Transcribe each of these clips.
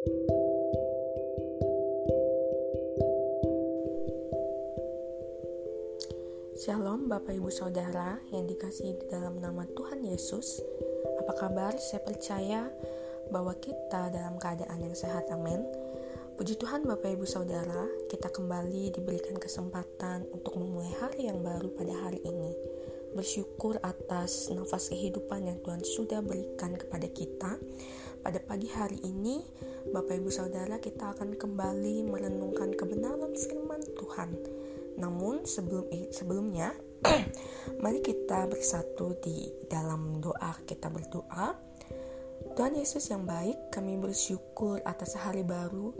Shalom Bapak Ibu Saudara yang dikasih di dalam nama Tuhan Yesus. Apa kabar? Saya percaya bahwa kita dalam keadaan yang sehat, amin. Puji Tuhan Bapak Ibu Saudara, kita kembali diberikan kesempatan untuk memulai hari yang baru pada hari ini. Bersyukur atas nafas kehidupan yang Tuhan sudah berikan kepada kita Pada pagi hari ini, Bapak Ibu Saudara kita akan kembali merenungkan kebenaran firman Tuhan namun sebelum sebelumnya mari kita bersatu di dalam doa kita berdoa. Tuhan Yesus yang baik, kami bersyukur atas hari baru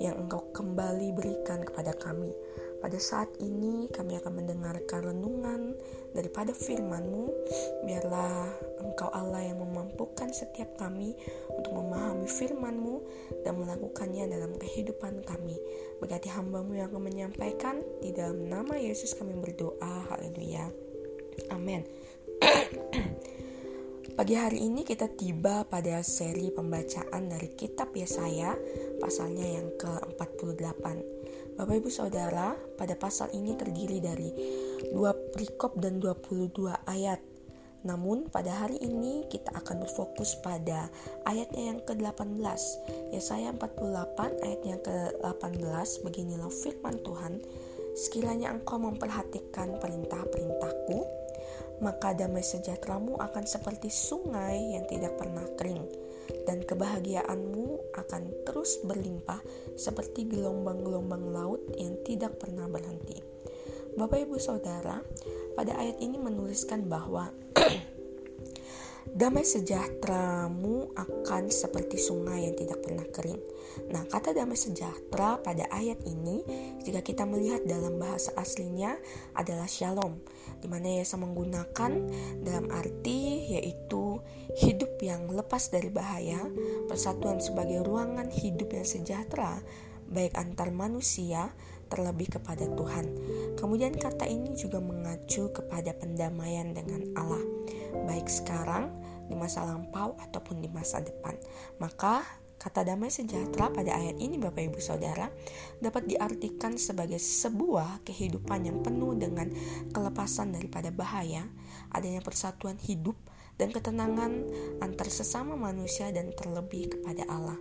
yang Engkau kembali berikan kepada kami. Pada saat ini kami akan mendengarkan renungan daripada firman-Mu. Biarlah Engkau Allah yang memampukan setiap kami untuk memahami firman-Mu dan melakukannya dalam kehidupan kami. Berkati hamba-Mu yang akan menyampaikan di dalam nama Yesus kami berdoa. Haleluya. Amin. Pagi hari ini kita tiba pada seri pembacaan dari kitab Yesaya pasalnya yang ke-48. Bapak Ibu Saudara, pada pasal ini terdiri dari dua perikop dan 22 ayat. Namun pada hari ini kita akan berfokus pada ayatnya yang ke-18. Yesaya 48 ayat yang ke-18 beginilah firman Tuhan. Sekiranya engkau memperhatikan perintah-perintahku, maka damai sejahteramu akan seperti sungai yang tidak pernah kering dan kebahagiaanmu akan terus berlimpah seperti gelombang-gelombang laut yang tidak pernah berhenti. Bapak Ibu Saudara, pada ayat ini menuliskan bahwa damai sejahteramu akan seperti sungai yang tidak pernah kering. Nah, kata damai sejahtera pada ayat ini, jika kita melihat dalam bahasa aslinya adalah shalom, di mana menggunakan dalam arti yaitu hidup yang lepas dari bahaya, persatuan sebagai ruangan hidup yang sejahtera, baik antar manusia terlebih kepada Tuhan. Kemudian kata ini juga mengacu kepada pendamaian dengan Allah, baik sekarang, di masa lampau, ataupun di masa depan. Maka Kata damai sejahtera pada ayat ini Bapak Ibu Saudara dapat diartikan sebagai sebuah kehidupan yang penuh dengan kelepasan daripada bahaya, adanya persatuan hidup dan ketenangan antar sesama manusia dan terlebih kepada Allah.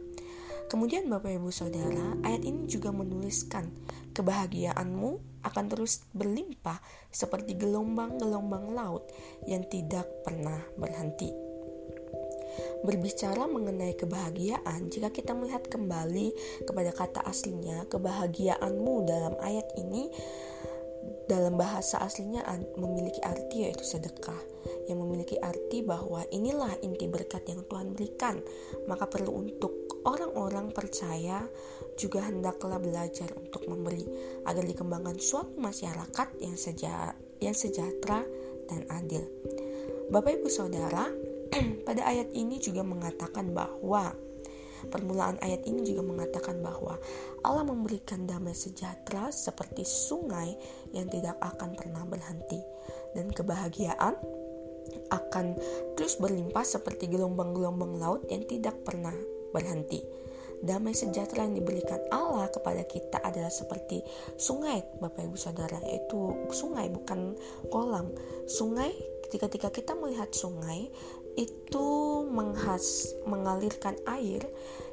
Kemudian Bapak Ibu Saudara, ayat ini juga menuliskan kebahagiaanmu akan terus berlimpah seperti gelombang-gelombang laut yang tidak pernah berhenti. Berbicara mengenai kebahagiaan, jika kita melihat kembali kepada kata aslinya, kebahagiaanmu dalam ayat ini dalam bahasa aslinya memiliki arti yaitu sedekah yang memiliki arti bahwa inilah inti berkat yang Tuhan berikan maka perlu untuk orang-orang percaya juga hendaklah belajar untuk memberi agar dikembangkan suatu masyarakat yang seja yang sejahtera dan adil. Bapak Ibu Saudara, pada ayat ini juga mengatakan bahwa permulaan ayat ini juga mengatakan bahwa Allah memberikan damai sejahtera seperti sungai yang tidak akan pernah berhenti dan kebahagiaan akan terus berlimpah seperti gelombang-gelombang laut yang tidak pernah berhenti. Damai sejahtera yang diberikan Allah kepada kita adalah seperti sungai, Bapak Ibu Saudara, yaitu sungai bukan kolam. Sungai ketika kita melihat sungai itu menghas, mengalirkan air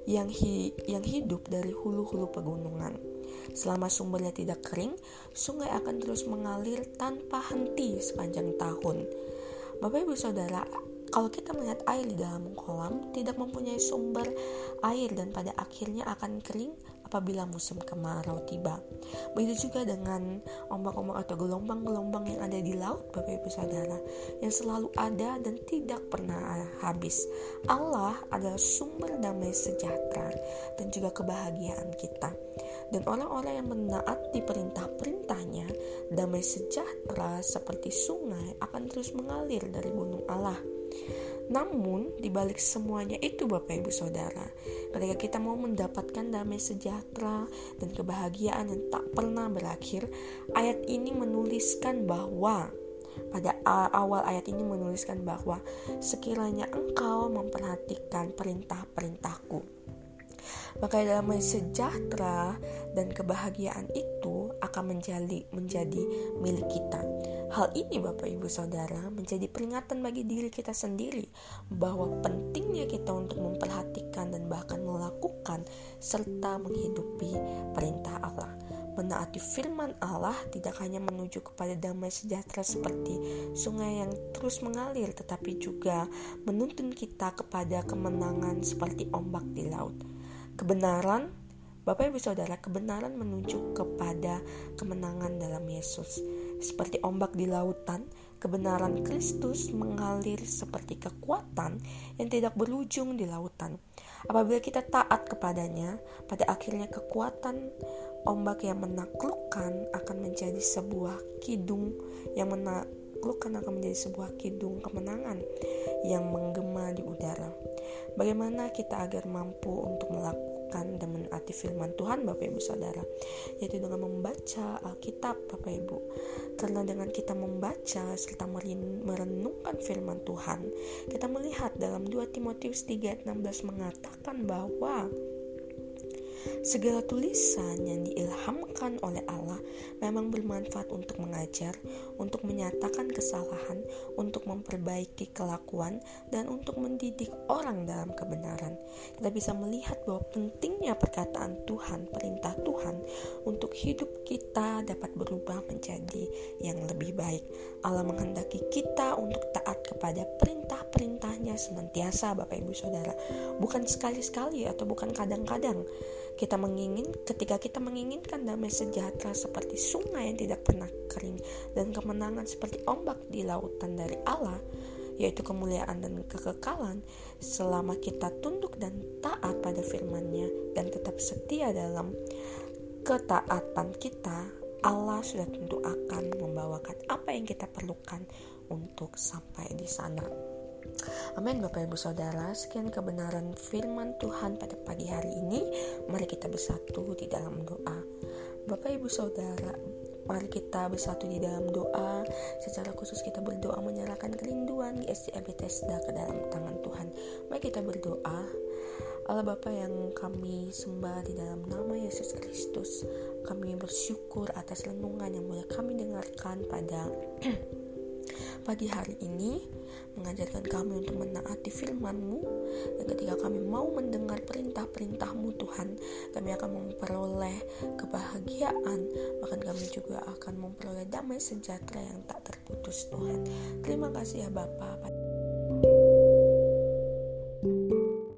yang hi, yang hidup dari hulu-hulu pegunungan. Selama sumbernya tidak kering, sungai akan terus mengalir tanpa henti sepanjang tahun. Bapak Ibu Saudara, kalau kita melihat air di dalam kolam tidak mempunyai sumber air dan pada akhirnya akan kering apabila musim kemarau tiba. Begitu juga dengan ombak-ombak atau gelombang-gelombang yang ada di laut, Bapak Ibu Saudara, yang selalu ada dan tidak pernah habis. Allah adalah sumber damai sejahtera dan juga kebahagiaan kita. Dan orang-orang yang menaati perintah-perintahnya, damai sejahtera seperti sungai akan terus mengalir dari gunung Allah. Namun, di balik semuanya itu Bapak Ibu Saudara, ketika kita mau mendapatkan damai sejahtera dan kebahagiaan yang tak pernah berakhir, ayat ini menuliskan bahwa pada awal ayat ini menuliskan bahwa sekiranya engkau memperhatikan perintah-perintahku Maka damai sejahtera dan kebahagiaan itu akan menjadi menjadi milik kita. Hal ini Bapak Ibu Saudara menjadi peringatan bagi diri kita sendiri bahwa pentingnya kita untuk memperhatikan dan bahkan melakukan serta menghidupi perintah Allah. Menaati firman Allah tidak hanya menuju kepada damai sejahtera seperti sungai yang terus mengalir, tetapi juga menuntun kita kepada kemenangan seperti ombak di laut. Kebenaran, Bapak Ibu Saudara, kebenaran menuju kepada kemenangan dalam Yesus. Seperti ombak di lautan, kebenaran Kristus mengalir seperti kekuatan yang tidak berujung di lautan. Apabila kita taat kepadanya, pada akhirnya kekuatan ombak yang menaklukkan akan menjadi sebuah kidung yang menaklukkan akan menjadi sebuah kidung kemenangan yang menggema di udara. Bagaimana kita agar mampu untuk melakukan dan menaati firman Tuhan Bapak Ibu Saudara yaitu dengan membaca Alkitab Bapak Ibu karena dengan kita membaca serta merenungkan firman Tuhan kita melihat dalam 2 Timotius 3 ayat 16 mengatakan bahwa Segala tulisan yang diilhamkan oleh Allah memang bermanfaat untuk mengajar, untuk menyatakan kesalahan, untuk memperbaiki kelakuan, dan untuk mendidik orang dalam kebenaran. Kita bisa melihat bahwa pentingnya perkataan Tuhan, perintah Tuhan, untuk hidup kita dapat berubah menjadi yang lebih baik. Allah menghendaki kita untuk taat kepada perintah-perintahnya senantiasa Bapak Ibu Saudara. Bukan sekali-sekali atau bukan kadang-kadang kita mengingin ketika kita menginginkan damai sejahtera seperti sungai yang tidak pernah kering dan kemenangan seperti ombak di lautan dari Allah yaitu kemuliaan dan kekekalan selama kita tunduk tetap setia dalam ketaatan kita Allah sudah tentu akan membawakan apa yang kita perlukan untuk sampai di sana. Amin Bapak Ibu Saudara, sekian kebenaran firman Tuhan pada pagi hari ini. Mari kita bersatu di dalam doa. Bapak Ibu Saudara, mari kita bersatu di dalam doa. Secara khusus kita berdoa menyerahkan kerinduan di SDA Bethesda ke dalam tangan Tuhan. Mari kita berdoa. Allah Bapa yang kami sembah di dalam nama Yesus Kristus, kami bersyukur atas renungan yang boleh kami dengarkan pada pagi hari ini mengajarkan kami untuk menaati firman-Mu. Dan ketika kami mau mendengar perintah-perintah-Mu Tuhan kami akan memperoleh kebahagiaan. Bahkan kami juga akan memperoleh damai sejahtera yang tak terputus Tuhan. Terima kasih ya Bapak